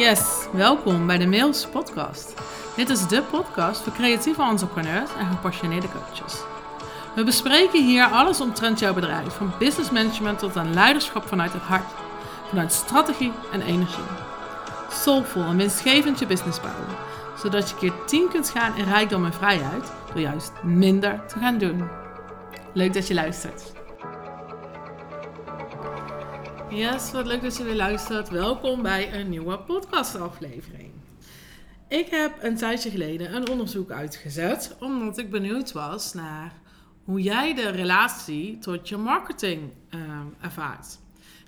Yes, welkom bij de Mails Podcast. Dit is de podcast voor creatieve entrepreneurs en gepassioneerde coaches. We bespreken hier alles omtrent jouw bedrijf, van business management tot aan leiderschap vanuit het hart, vanuit strategie en energie. Soulful en winstgevend je business bouwen, zodat je keer 10 kunt gaan in rijkdom en vrijheid door juist minder te gaan doen. Leuk dat je luistert. Yes, wat leuk dat je weer luistert. Welkom bij een nieuwe podcastaflevering. Ik heb een tijdje geleden een onderzoek uitgezet, omdat ik benieuwd was naar hoe jij de relatie tot je marketing uh, ervaart.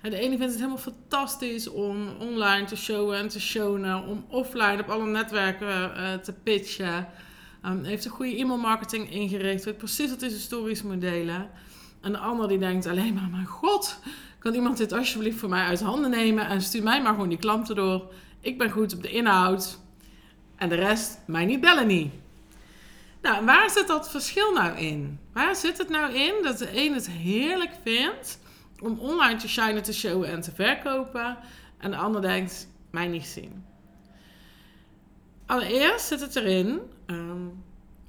De ene vindt het helemaal fantastisch om online te showen en te showen, om offline op alle netwerken uh, te pitchen. Um, heeft een goede e-mailmarketing ingericht, weet precies wat is historische modellen. En de ander die denkt alleen maar, mijn god, kan iemand dit alsjeblieft voor mij uit handen nemen en stuur mij maar gewoon die klanten door. Ik ben goed op de inhoud en de rest mij niet bellen niet. Nou, waar zit dat verschil nou in? Waar zit het nou in dat de een het heerlijk vindt om online te shinen, te showen en te verkopen en de ander denkt, mij niet zien? Allereerst zit het erin um,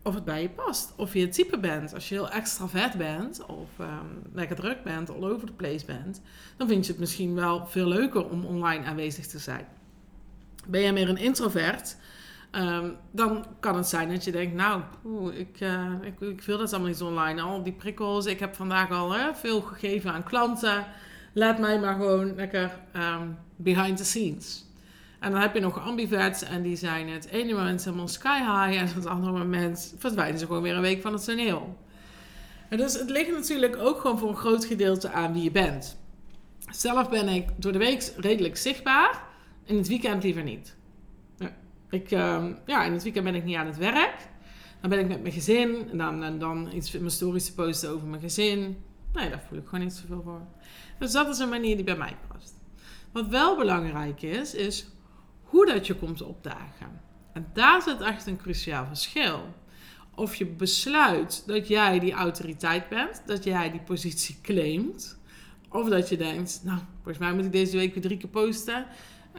of het bij je past. Of je het type bent. Als je heel extravert bent of um, lekker druk bent, all over the place bent, dan vind je het misschien wel veel leuker om online aanwezig te zijn. Ben je meer een introvert, um, dan kan het zijn dat je denkt, nou, ik, uh, ik, ik, wil dat allemaal niet online. Al die prikkels, ik heb vandaag al hè, veel gegeven aan klanten. Laat mij maar gewoon lekker um, behind the scenes. En dan heb je nog ambiverts en die zijn het ene moment helemaal sky high en het andere moment verdwijnen ze gewoon weer een week van het toneel. En dus het ligt natuurlijk ook gewoon voor een groot gedeelte aan wie je bent. Zelf ben ik door de week redelijk zichtbaar, in het weekend liever niet. Ik, uh, ja, in het weekend ben ik niet aan het werk. Dan ben ik met mijn gezin en dan, en dan iets mijn stories te posten over mijn gezin. Nee, daar voel ik gewoon niet zoveel voor. Dus dat is een manier die bij mij past. Wat wel belangrijk is, is hoe dat je komt opdagen. En daar zit echt een cruciaal verschil. Of je besluit dat jij die autoriteit bent, dat jij die positie claimt. Of dat je denkt, nou, volgens mij moet ik deze week weer drie keer posten.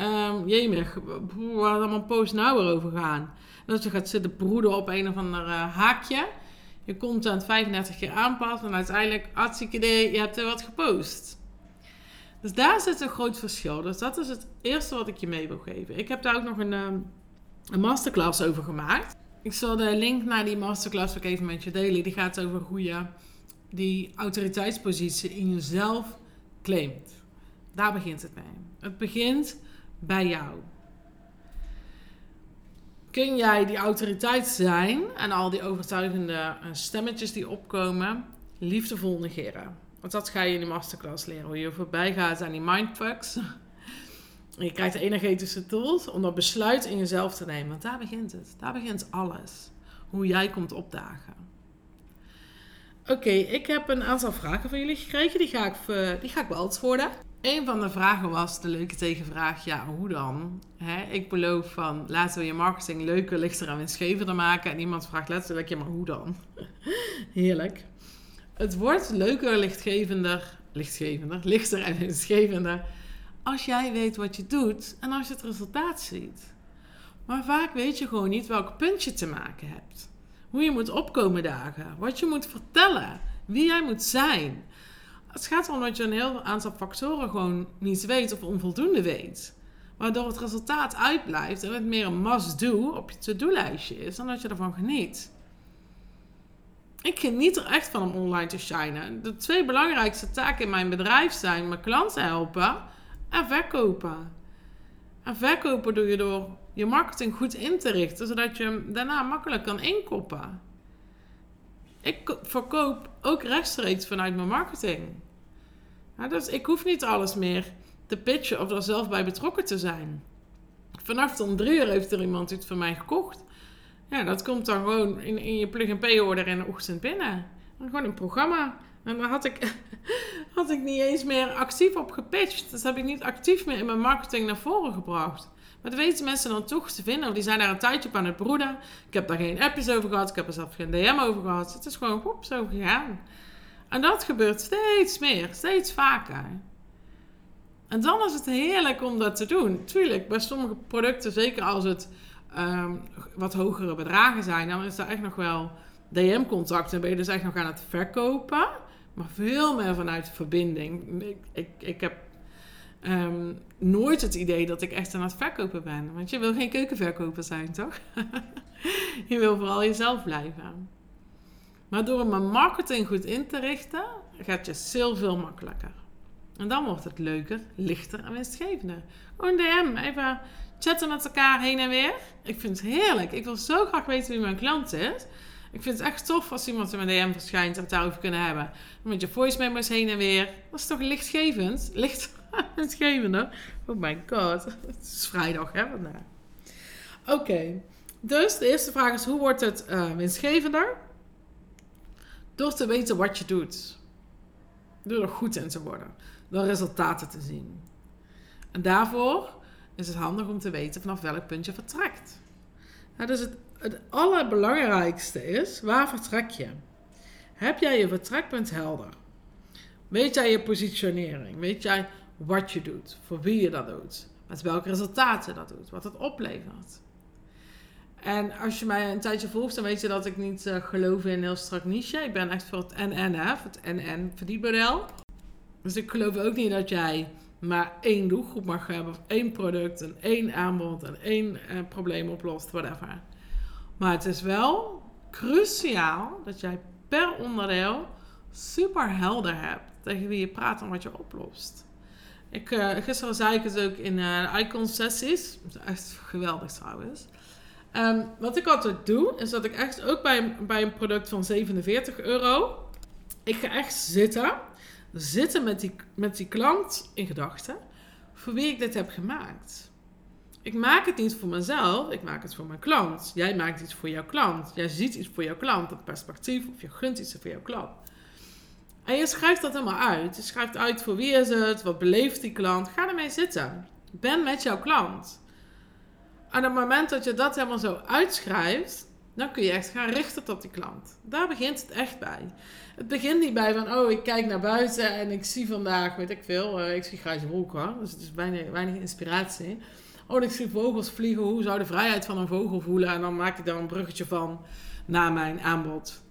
Um, jemig, waar allemaal post nou weer over gaan? Dat je gaat zitten broeden op een of ander uh, haakje. Je content 35 keer aanpast en uiteindelijk, hartstikke idee, je hebt er wat gepost. Dus daar zit een groot verschil. Dus dat is het eerste wat ik je mee wil geven. Ik heb daar ook nog een, ehm, een masterclass over gemaakt. Ik zal de link naar die masterclass ook even met je delen. Die gaat over hoe je die autoriteitspositie in jezelf claimt. Daar begint het mee. Het begint bij jou. Kun jij die autoriteit zijn en al die overtuigende stemmetjes die opkomen, liefdevol negeren? Want dat ga je in die masterclass leren. Hoe je voorbij gaat aan die mindfucks. Je krijgt de energetische tools om dat besluit in jezelf te nemen. Want daar begint het. Daar begint alles. Hoe jij komt opdagen. Oké, ik heb een aantal vragen van jullie gekregen. Die ga ik, die ga ik beantwoorden. Een van de vragen was de leuke tegenvraag. Ja, hoe dan? ik beloof van laten we je marketing leuker, lichter en winstgevender maken. En iemand vraagt letterlijk, ja, maar hoe dan? Heerlijk. Het wordt leuker, lichtgevender, lichtgevender, lichter en winstgevender als jij weet wat je doet en als je het resultaat ziet. Maar vaak weet je gewoon niet welk punt je te maken hebt. Hoe je moet opkomen dagen, wat je moet vertellen, wie jij moet zijn. Het gaat erom dat je een heel aantal factoren gewoon niet weet of onvoldoende weet. Waardoor het resultaat uitblijft en het meer een must-do op je to-do-lijstje is dan dat je ervan geniet. Ik geniet er echt van om online te shinen. De twee belangrijkste taken in mijn bedrijf zijn mijn klanten helpen en verkopen. En verkopen doe je door je marketing goed in te richten, zodat je hem daarna makkelijk kan inkoppen. Ik verkoop ook rechtstreeks vanuit mijn marketing. dus ik hoef niet alles meer te pitchen of er zelf bij betrokken te zijn. Vannacht om drie uur heeft er iemand iets van mij gekocht. Ja, dat komt dan gewoon in, in je plug-and-pay-order in de ochtend binnen. gewoon een programma. En daar had ik, had ik niet eens meer actief op gepitcht. Dat heb ik niet actief meer in mijn marketing naar voren gebracht. Maar dat weten mensen dan toch te vinden. Of die zijn daar een tijdje op aan het broeden. Ik heb daar geen appjes over gehad. Ik heb er zelf geen DM over gehad. Het is gewoon op zo gegaan. En dat gebeurt steeds meer, steeds vaker. En dan is het heerlijk om dat te doen. Tuurlijk, bij sommige producten, zeker als het ehm, wat hogere bedragen zijn, dan is er echt nog wel DM-contact en ben je dus echt nog aan het verkopen. Maar veel meer vanuit verbinding. Ik, ik, ik heb ehm, nooit het idee dat ik echt aan het verkopen ben. Want je wil geen keukenverkoper zijn, toch? je wil vooral jezelf blijven. Maar door mijn marketing goed in te richten, gaat je sale veel makkelijker. En dan wordt het leuker, lichter en winstgevender. Gewoon DM, even chatten met elkaar heen en weer. Ik vind het heerlijk. Ik wil zo graag weten wie mijn klant is. Ik vind het echt tof als iemand in mijn DM verschijnt en het daarover kunnen hebben. Met je voice memos heen en weer. Dat is toch lichtgevend? Licht winstgevender? Oh my god. Het is vrijdag, hè, vandaag. Oké. Dus de eerste vraag is, hoe wordt het uh, winstgevender? Door te weten wat je doet. Door er goed in te worden. Door resultaten te zien. En daarvoor is het handig om te weten vanaf welk punt je vertrekt. dus het, het allerbelangrijkste is, waar vertrek je? Heb jij je vertrekpunt helder? Weet jij je positionering? Weet jij wat je doet? Voor wie je dat doet? Met welke resultaten dat doet? Wat het oplevert? En als je mij een tijdje volgt, dan weet je dat ik niet uh, geloof in heel strak niche. Ik ben echt voor het NNF, het NN verdienmodel. Dus ik geloof ook niet dat jij maar één doelgroep mag hebben, of één product en één aanbod en één uh, probleem oplost, whatever. Maar het is wel cruciaal dat jij per onderdeel super helder hebt tegen wie je praat en wat je oplost. Ik, uh, gisteren zei ik het ook in uh, Icon sessies. Echt geweldig trouwens. Um, wat ik altijd doe, is dat ik echt ook bij, bij een product van 47 euro. Ik ga echt zitten. Zitten met die, met die klant in gedachten. Voor wie ik dit heb gemaakt. Ik maak het niet voor mezelf, ik maak het voor mijn klant. Jij maakt iets voor jouw klant. Jij ziet iets voor jouw klant, dat perspectief, of je gunt iets voor jouw klant. En je schrijft dat helemaal uit. Je schrijft uit voor wie is het, wat beleeft die klant. Ga ermee zitten. Ben met jouw klant. En op het moment dat je dat helemaal zo uitschrijft, dan kun je echt gaan richten tot die klant. Daar begint het echt bij. Het begint niet bij van, oh, ik kijk naar buiten en ik zie vandaag, weet ik veel, uh, ik zie grijze wolken. Dus het is weinig, weinig inspiratie. Oh, ik zie vogels vliegen. Hoe zou de vrijheid van een vogel voelen? En dan maak ik daar een bruggetje van naar mijn aanbod.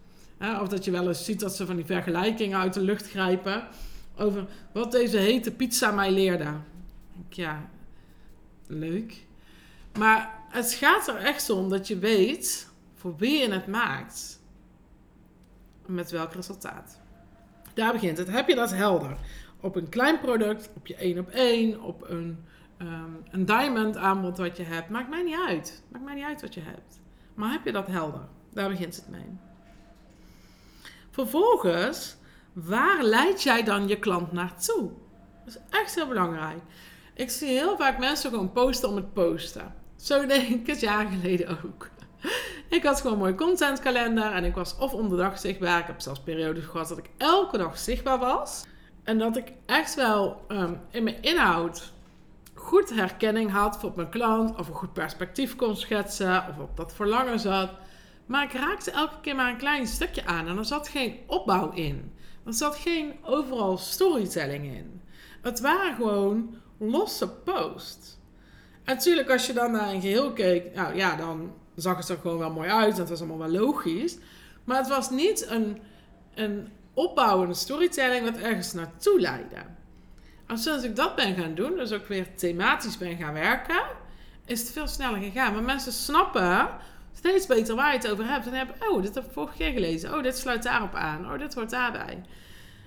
of dat je wel eens ziet dat ze van die vergelijkingen uit de lucht grijpen. Over wat deze hete pizza mij leerde. Ja, leuk. Maar het gaat er echt om dat je weet voor wie je het maakt. Met welk resultaat. Daar begint het. Heb je dat helder? Op een klein product, op je één op één, op een um, een diamond aanbod wat je hebt. Maakt mij niet uit. Maakt mij niet uit wat je hebt. Maar heb je dat helder? Daar begint het mee. Vervolgens, waar leid jij dan je klant naartoe? Dat is echt heel belangrijk. Ik zie heel vaak mensen gewoon posten om het posten. Zo denk ik het jaar geleden ook. Ik had gewoon een mooi contentkalender en ik was of om de dag zichtbaar. Ik heb zelfs periodes gehad dat ik elke dag zichtbaar was. En dat ik echt wel um, in mijn inhoud goed herkenning had voor mijn klant, of een goed perspectief kon schetsen, of op dat verlangen zat. Maar ik raakte elke keer maar een klein stukje aan en er zat geen opbouw in. Er zat geen overal storytelling in. Het waren gewoon losse posts. En natuurlijk, als je dan naar een geheel keek, nou ja, dan zag het er gewoon wel mooi uit. Dat was allemaal wel logisch. Maar het was niet een, een opbouwende storytelling wat ergens naartoe leidde. Sinds ik dat ben gaan doen, dus ook weer thematisch ben gaan werken, is het veel sneller gegaan. Maar mensen snappen steeds beter waar je het over hebt. En hebben, oh, dit heb ik vorige keer gelezen. Oh, dit sluit daarop aan. Oh, dit hoort daarbij.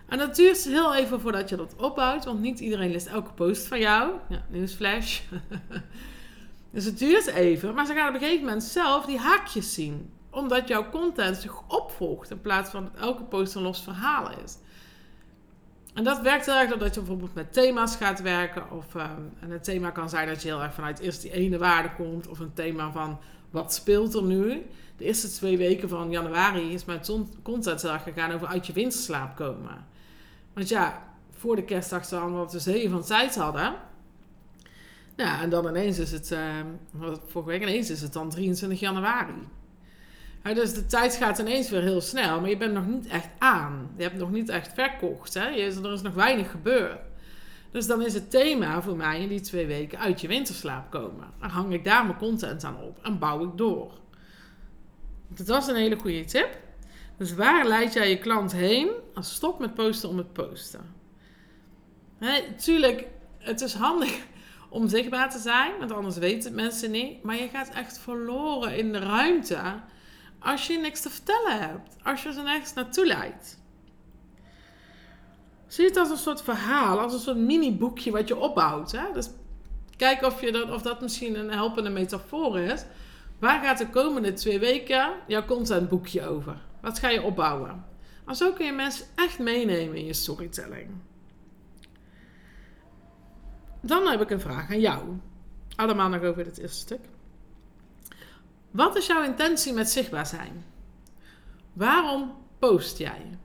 En dat duurt heel even voordat je dat opbouwt, want niet iedereen leest elke post van jou. Ja, nieuwsflash. dus het duurt even, maar ze gaan op een gegeven moment zelf die haakjes zien. Omdat jouw content zich opvolgt in plaats van dat elke post een los verhaal is. En dat werkt heel erg doordat je bijvoorbeeld met thema's gaat werken. Of um, en het thema kan zijn dat je heel erg vanuit eerst die ene waarde komt. Of een thema van wat speelt er nu. De eerste twee weken van januari is mijn content heel erg gegaan over uit je winterslaap komen. Want ja, voor de kerstdag ze allemaal op de zeeën van tijd hadden. Ja, en dan ineens is het, uh, vorige week ineens is het dan 23 januari dus de tijd gaat ineens weer heel snel, maar je bent nog niet echt aan. Je hebt nog niet echt verkocht. Hè? er is nog weinig gebeurd. Dus dan is het thema voor mij in die twee weken uit je winterslaap komen. Dan hang ik daar mijn content aan op en bouw ik door. Dat was een hele goede tip. Dus waar leid jij je klant heen als stop met posten om het posten? He, tuurlijk, het is handig om zichtbaar te zijn, want anders weten mensen niet. Maar je gaat echt verloren in de ruimte als je niks te vertellen hebt. Als je er nergens naartoe leidt. Zie het als een soort verhaal, als een soort mini-boekje wat je opbouwt. Hè? Dus kijk of, je dat, of dat misschien een helpende metafoor is. Waar gaat de komende twee weken jouw contentboekje over? Wat ga je opbouwen? En zo kun je mensen echt meenemen in je storytelling. Dan heb ik een vraag aan jou. Allemaal nog over dit eerste stuk. Wat is jouw intentie met zichtbaar zijn? Waarom post jij?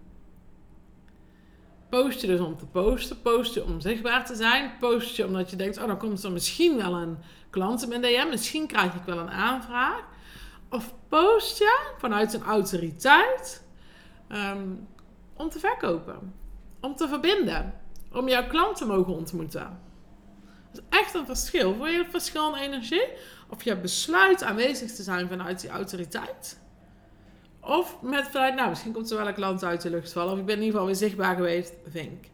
Post je dus om te posten? Post je om zichtbaar te zijn? Post je omdat je denkt, oh dan komt er misschien wel een klant in mijn DM, misschien krijg ik wel een aanvraag? Of post je vanuit een autoriteit ehm, om te verkopen, om te verbinden, om jouw klant te mogen ontmoeten? Dat is echt een verschil. Voel je het verschil in energie? Of je besluit aanwezig te zijn vanuit die autoriteit. Of met vanuit, nou, misschien komt er wel een klant uit de lucht vallen. Of ik ben in ieder geval weer zichtbaar geweest, vink.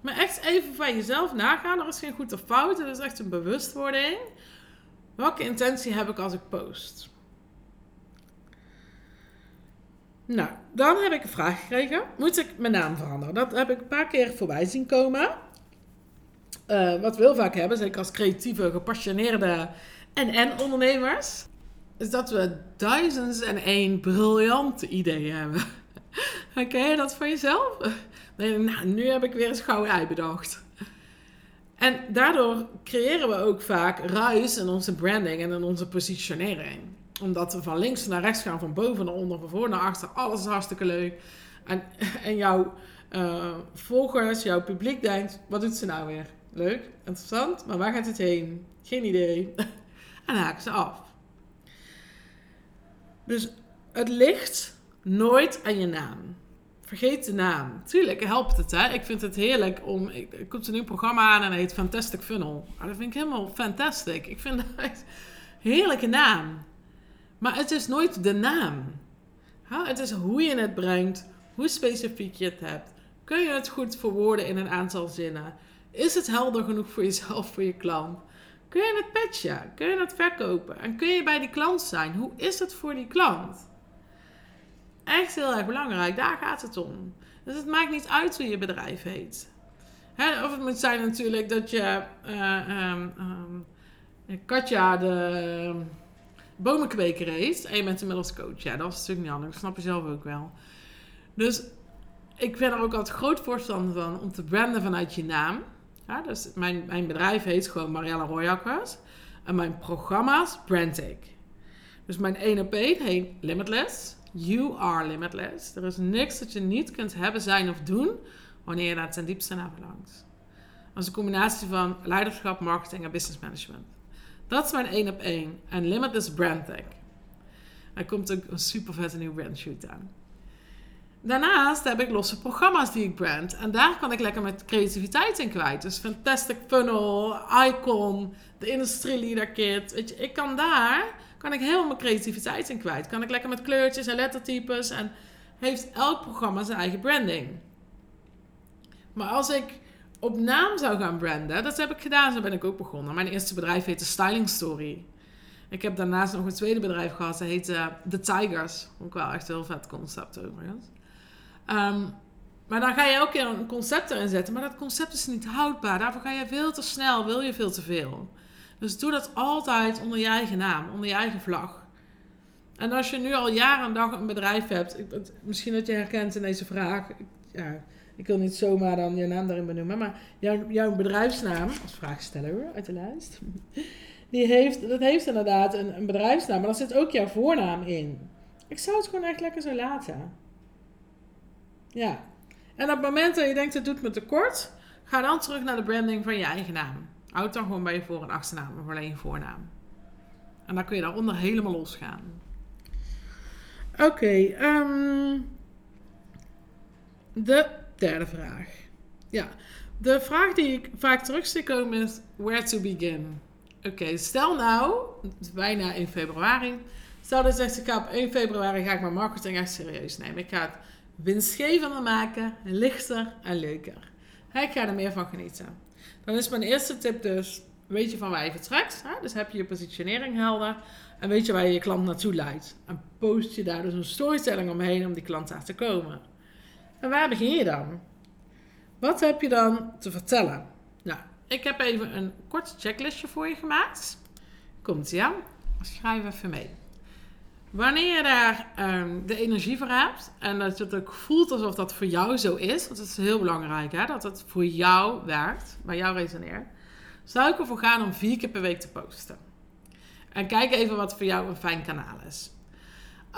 Maar echt even van jezelf nagaan. Er is geen goed of fout. Het is echt een bewustwording. Welke intentie heb ik als ik post? Nou, dan heb ik een vraag gekregen. Moet ik mijn naam veranderen? Dat heb ik een paar keer voorbij zien komen. Uh, wat we heel vaak hebben, zeker als creatieve, gepassioneerde en-en-ondernemers, is dat we duizends en één briljante ideeën hebben. Ken je dat van jezelf? Nou, nu heb ik weer een gouden ei bedacht. En daardoor creëren we ook vaak ruis in onze branding en in onze positionering. Omdat we van links naar rechts gaan, van boven naar onder, van voor naar achter. Alles is hartstikke leuk. En, en jouw uh, volgers, jouw publiek denkt, wat doet ze nou weer? Leuk, interessant, maar waar gaat het heen? Geen idee. en haken ze af. Dus het ligt nooit aan je naam. Vergeet de naam. Tuurlijk helpt het, hè. Ik vind het heerlijk om... Er komt een nieuw programma aan en het heet Fantastic Funnel. Dat vind ik helemaal fantastic. Ik vind het een heerlijke naam. Maar het is nooit de naam. Het is hoe je het brengt, hoe specifiek je het hebt. Kun je het goed verwoorden in een aantal zinnen? Is het helder genoeg voor jezelf, voor je klant? Kun je het patchen? Kun je het verkopen? En kun je bij die klant zijn? Hoe is het voor die klant? Echt heel erg belangrijk, daar gaat het om. Dus het maakt niet uit hoe je bedrijf heet. Of het moet zijn natuurlijk dat je uh, um, Katja de bomenkweker heet en je bent inmiddels coach. Ja, dat is natuurlijk niet anders. Dat snap je zelf ook wel. Dus ik ben er ook altijd groot voorstander van om te branden vanuit je naam. Ja, dus mijn, mijn bedrijf heet gewoon Mariella Royakkers. En mijn programma's Brandtech. Dus mijn 1 op 1 heet Limitless. You are limitless. Er is niks dat je niet kunt hebben, zijn of doen wanneer je daar ten diepste naar verlangt. Dat is een combinatie van leiderschap, marketing en business management. Dat is mijn 1 op 1. En Limitless Brandtech. Er komt ook een super vette nieuwe brandshoot aan. Daarnaast heb ik losse programma's die ik brand. En daar kan ik lekker met creativiteit in kwijt. Dus Fantastic Funnel, Icon, de Industry Leader Kit. Weet je, ik kan daar kan ik helemaal mijn creativiteit in kwijt. Kan ik lekker met kleurtjes en lettertypes. En heeft elk programma zijn eigen branding. Maar als ik op naam zou gaan branden, dat heb ik gedaan, zo ben ik ook begonnen. Mijn eerste bedrijf heette Styling Story. Ik heb daarnaast nog een tweede bedrijf gehad, dat heette The Tigers. Ook wel echt een heel vet concept overigens. Ehm, maar dan ga je keer een concept erin zetten. Maar dat concept is niet houdbaar. Daarvoor ga je veel te snel, wil je veel te veel. Dus doe dat altijd onder je eigen naam, onder je eigen vlag. En als je nu al jaren en dag een bedrijf hebt, ik, misschien dat je herkent in deze vraag. Ik, ja, ik wil niet zomaar dan je naam daarin benoemen, maar jouw, jouw bedrijfsnaam, als vraagsteller uit de lijst, die heeft, dat heeft inderdaad een, een bedrijfsnaam, maar daar zit ook jouw voornaam in. Ik zou het gewoon echt lekker zo laten. Ja. En op het moment dat je denkt, het doet me tekort, ga dan terug naar de branding van je eigen naam. Houd dan gewoon bij je voor- en achternaam of alleen je voornaam. En dan kun je daaronder helemaal losgaan. Oké, ehm, de derde vraag. Ja, De vraag die ik vaak terug zie komen is: where to begin? Oké, stel nou, het is bijna 1 februari. Stel dat je zegt: ik ga op 1 februari ga ik mijn marketing echt serieus nemen. Ik ga het winstgevender maken, lichter en leuker. Ik ga er meer van genieten. Dan is mijn eerste tip dus: weet je van waar je vertrekt? Hè? Dus heb je je positionering helder en weet je waar je je klant naartoe leidt. En post je daar dus een storytelling omheen om die klant daar te komen. En waar begin je dan? Wat heb je dan te vertellen? Nou, ik heb even een kort checklistje voor je gemaakt. Komt aan? Schrijf even mee. Wanneer je daar um, de energie voor hebt en dat je het ook voelt alsof dat voor jou zo is, want het is heel belangrijk hè, dat het voor jou werkt, bij jou resoneert, zou ik ervoor gaan om vier keer per week te posten. En kijk even wat voor jou een fijn kanaal is.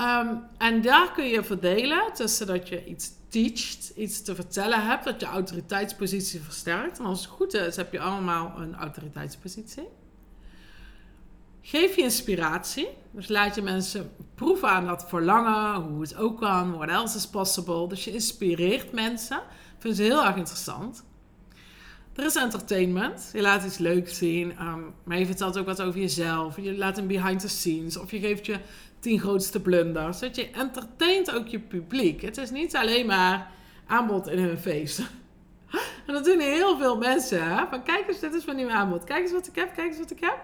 Um, en daar kun je verdelen tussen dat je iets teacht, iets te vertellen hebt, dat je autoriteitspositie versterkt. En als het goed is, heb je allemaal een autoriteitspositie. Geef je inspiratie. Dus laat je mensen proeven aan dat verlangen, hoe het ook kan, what else is possible. Dus je inspireert mensen. Vind ze heel erg interessant. Er is entertainment. Je laat iets leuks zien. Um, maar je vertelt ook wat over jezelf. Je laat een behind the scenes. Of je geeft je tien grootste blunders. Dat je entertaint ook je publiek. Het is niet alleen maar aanbod in hun feest. En dat doen heel veel mensen. Hè? Van kijk eens, dit is mijn nieuwe aanbod. Kijk eens wat ik heb, kijk eens wat ik heb.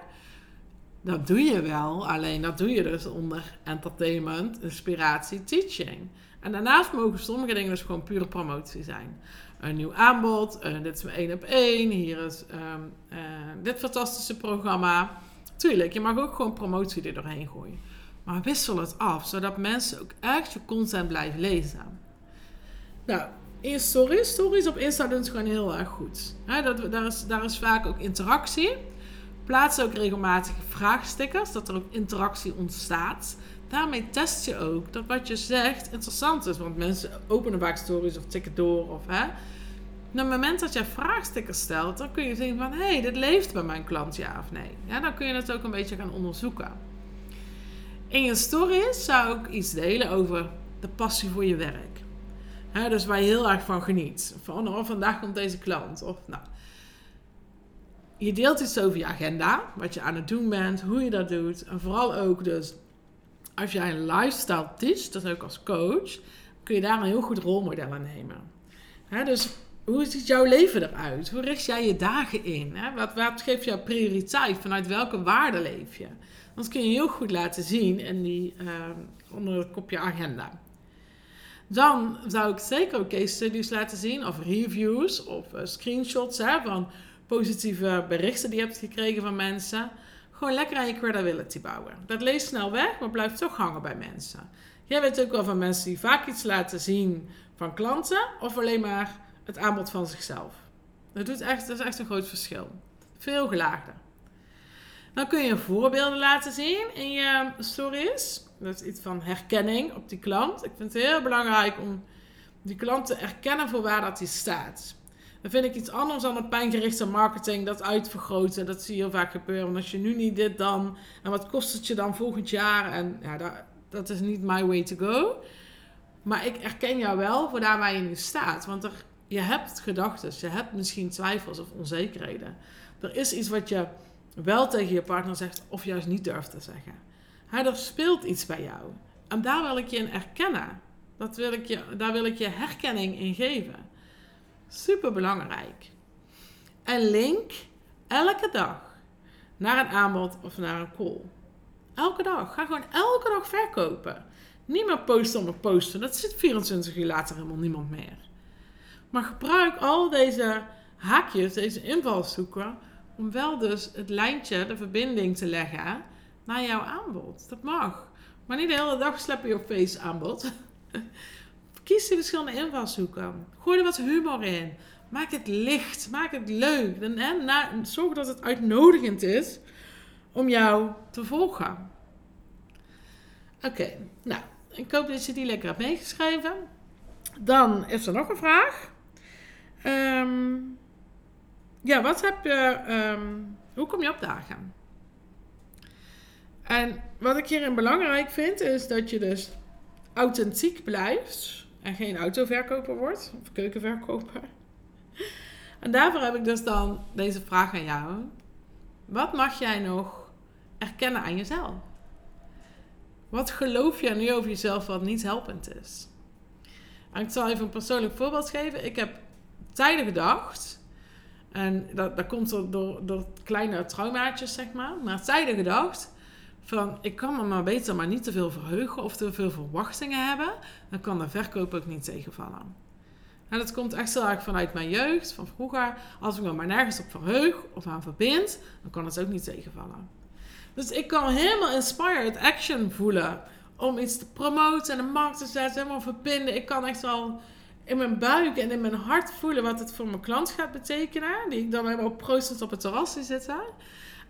Dat doe je wel, alleen dat doe je dus onder entertainment, inspiratie, teaching. En daarnaast mogen sommige dingen dus gewoon pure promotie zijn. Een nieuw aanbod, uh, dit is mijn één op één, hier is um, uh, dit fantastische programma. Tuurlijk, je mag ook gewoon promotie er doorheen gooien. Maar wissel het af, zodat mensen ook echt je content blijven lezen. Nou, in stories, stories op Insta doen het gewoon heel erg goed. Dat, daar, is, daar is vaak ook interactie. Plaats ook regelmatig vraagstickers, dat er ook interactie ontstaat. Daarmee test je ook dat wat je zegt interessant is. Want mensen openen vaak stories of tikken door. Op het moment dat jij vraagstickers stelt, dan kun je zien van... hé, hey, dit leeft bij mijn klant, ja of nee. Ja, dan kun je het ook een beetje gaan onderzoeken. In je stories zou ik iets delen over de passie voor je werk. Dus waar je heel erg van geniet. Van, oh, vandaag komt deze klant. Of, nou, je deelt iets over je agenda, wat je aan het doen bent, hoe je dat doet. En vooral ook dus, als jij een lifestyle teacht, dat ook als coach, kun je daar een heel goed rolmodel aan nemen. dus hoe ziet jouw leven eruit? Hoe richt jij je dagen in? Wat, wat geeft jou prioriteit? Vanuit welke waarden leef je? Dat kun je heel goed laten zien in die, uh, onder het kopje agenda. Dan zou ik zeker ook case studies laten zien, of reviews, of uh, screenshots hè, van positieve berichten die je hebt gekregen van mensen. Gewoon lekker aan je credibility bouwen. Dat leest snel weg, maar blijft toch hangen bij mensen. Jij weet ook wel van mensen die vaak iets laten zien van klanten of alleen maar het aanbod van zichzelf. Dat, doet echt, dat is echt een groot verschil. Veel gelaagder. Dan kun je voorbeelden laten zien in je stories. Dat is iets van herkenning op die klant. Ik vind het heel belangrijk om die klant te erkennen voor waar dat hij staat. Dan vind ik iets anders dan een pijngerichte marketing, dat uitvergroten. Dat zie je heel vaak gebeuren. Want als je nu niet dit dan, en wat kost het je dan volgend jaar? En ja, dat, dat is niet my way to go. Maar ik erken jou wel voor daar waar je nu staat. Want er, je hebt gedachten, je hebt misschien twijfels of onzekerheden. Er is iets wat je wel tegen je partner zegt of juist niet durft te zeggen. Hij, er speelt iets bij jou. En daar wil ik je in erkennen. Dat wil ik je, daar wil ik je herkenning in geven. Super belangrijk. En link elke dag naar een aanbod of naar een call. Elke dag. Ga gewoon elke dag verkopen. Niet meer posten om posten. Dat zit 24 uur later helemaal niemand meer. Maar gebruik al deze haakjes, deze invalshoeken, om wel dus het lijntje, de verbinding te leggen naar jouw aanbod. Dat mag. Maar niet de hele dag sleppen je op face aanbod. Kies die verschillende invalshoeken. Gooi er wat humor in. Maak het licht. Maak het leuk. En, zorg dat het uitnodigend is om jou te volgen. Oké, nou, ik hoop dat je die lekker hebt meegeschreven. Dan is er nog een vraag. Ehm, ja, wat heb je. Um, hoe kom je op dagen? En wat ik hierin belangrijk vind, is dat je dus authentiek blijft en geen autoverkoper wordt of keukenverkoper. En daarvoor heb ik dus dan deze vraag aan jou. Wat mag jij nog erkennen aan jezelf? Wat geloof je nu over jezelf wat niet helpend is? En ik zal even een persoonlijk voorbeeld geven. Ik heb tijden gedacht, en dat, dat komt door, door, kleine traumaatjes, zeg maar, maar tijden gedacht van ik kan me maar beter maar niet te veel verheugen of te veel verwachtingen hebben, dan kan de verkoop ook niet tegenvallen. En dat komt echt heel erg vanuit mijn jeugd, van vroeger. Als ik me maar nergens op verheug of aan verbind, dan kan het ook niet tegenvallen. Dus ik kan helemaal inspired action voelen om iets te promoten en de markt te zetten, helemaal verbinden. Ik kan echt wel in mijn buik en in mijn hart voelen wat het voor mijn klant gaat betekenen. Die ik dan helemaal proostend op het terras zitten.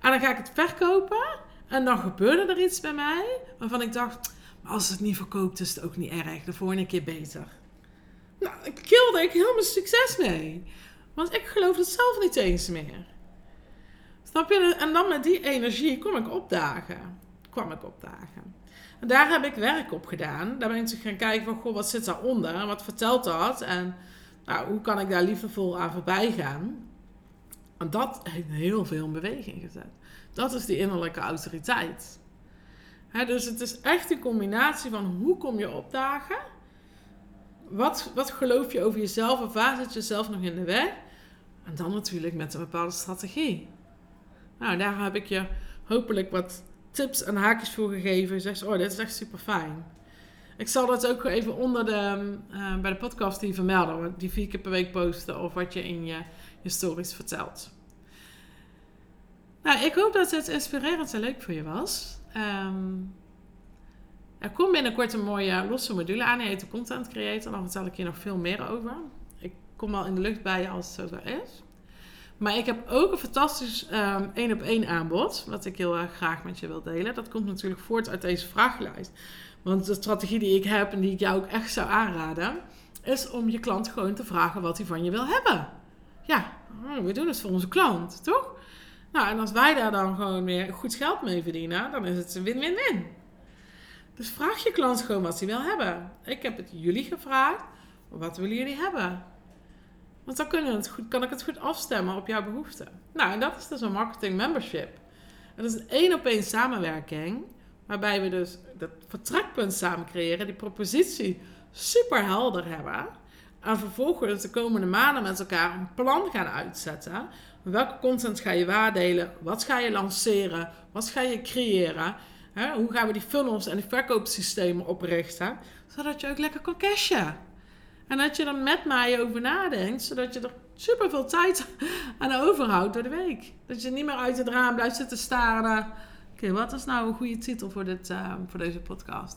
En dan ga ik het verkopen. En dan gebeurde er iets bij mij waarvan ik dacht, als het niet verkoopt is het ook niet erg. De volgende keer beter. Nou, ik kilde ik heel mijn succes mee. Want ik geloof het zelf niet eens meer. Snap je? En dan met die energie kom ik opdagen. Kwam ik opdagen. En daar heb ik werk op gedaan. Daar ben ik gaan kijken van, goh, wat zit daaronder? En wat vertelt dat? En nou, hoe kan ik daar liefdevol aan voorbij gaan? En dat heeft heel veel in beweging gezet. Dat is die innerlijke autoriteit. dus het is echt een combinatie van hoe kom je opdagen? Wat, wat geloof je over jezelf of waar zit jezelf nog in de weg? En dan natuurlijk met een bepaalde strategie. Nou, daar heb ik je hopelijk wat tips en haakjes voor gegeven. Zeg oh, dit is echt super fijn. Ik zal dat ook even onder de, uh, bij de podcast die vermelden. Die vier keer per week posten of wat je in je, je stories vertelt. Nou, ik hoop dat het inspirerend en leuk voor je was. Um, er komt binnenkort een mooie losse module aan. Die heet de Content Creator. Daar vertel ik je nog veel meer over. Ik kom al in de lucht bij je als het zover is. Maar ik heb ook een fantastisch um, één op één aanbod. Wat ik heel graag met je wil delen. Dat komt natuurlijk voort uit deze vragenlijst. Want de strategie die ik heb en die ik jou ook echt zou aanraden. Is om je klant gewoon te vragen wat hij van je wil hebben. Ja, we doen het voor onze klant, toch? Nou, en als wij daar dan gewoon weer goed geld mee verdienen, dan is het een win-win-win. Dus vraag je klant gewoon wat ze wil hebben. Ik heb het jullie gevraagd, wat willen jullie hebben? Want dan kunnen het goed, kan ik het goed afstemmen op jouw behoeften. Nou, en dat is dus een marketing membership. Dat is een één op één samenwerking, waarbij we dus dat vertrekpunt samen creëren, die propositie super helder hebben. En vervolgens de komende maanden met elkaar een plan gaan uitzetten. Welke content ga je waardelen? Wat ga je lanceren? Wat ga je creëren? hoe gaan we die funnels en die verkoopsystemen oprichten? Zodat je ook lekker kan cashen. En dat je er met mij over nadenkt, zodat je er super veel tijd aan overhoudt door de week. Dat je niet meer uit het raam blijft zitten staren. Oké, wat is nou een goede titel voor, dit, uh, voor deze podcast?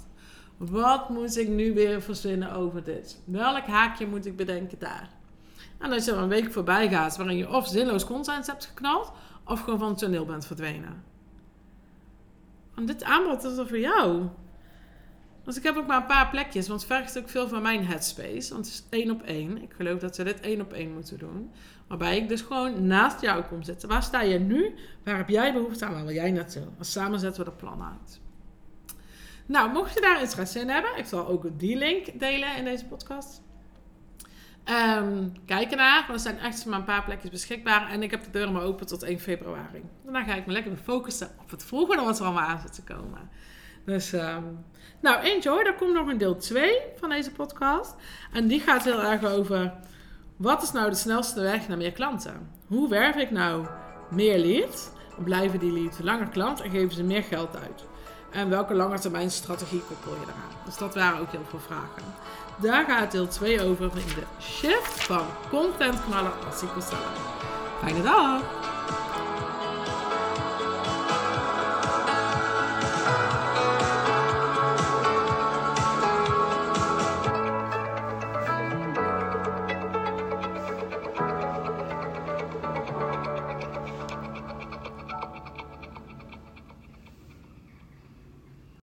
Wat moet ik nu weer verzinnen over dit? Welk haakje moet ik bedenken daar? En als je er een week voorbij gaat waarin je of zinloos content hebt geknald, of gewoon van het toneel bent verdwenen. En dit aanbod is er voor jou. Dus ik heb ook maar een paar plekjes, want het vergt ook veel van mijn headspace. Want het is één op één. Ik geloof dat ze dit één op één moeten doen. Waarbij ik dus gewoon naast jou kom zitten. Waar sta je nu? Waar heb jij behoefte aan? Waar wil jij naartoe? En samen zetten we dat plan uit. Nou, mocht je daar interesse in hebben, ik zal ook die link delen in deze podcast. Um, kijk ernaar, want er zijn echt maar een paar plekjes beschikbaar. En ik heb de deuren maar open tot 1 februari. Daarna ga ik me lekker focussen op het volgende wat er allemaal aan te komen. Dus, um, nou, enjoy. Er komt nog een deel 2 van deze podcast. En die gaat heel erg over... Wat is nou de snelste weg naar meer klanten? Hoe werf ik nou meer leads? Blijven die leads langer klant en geven ze meer geld uit? En welke lange termijn strategie koppel je eraan? Dus dat waren ook heel veel vragen. Daar gaat deel 2 over in de shift van content knallen naar seller. Fijne dag!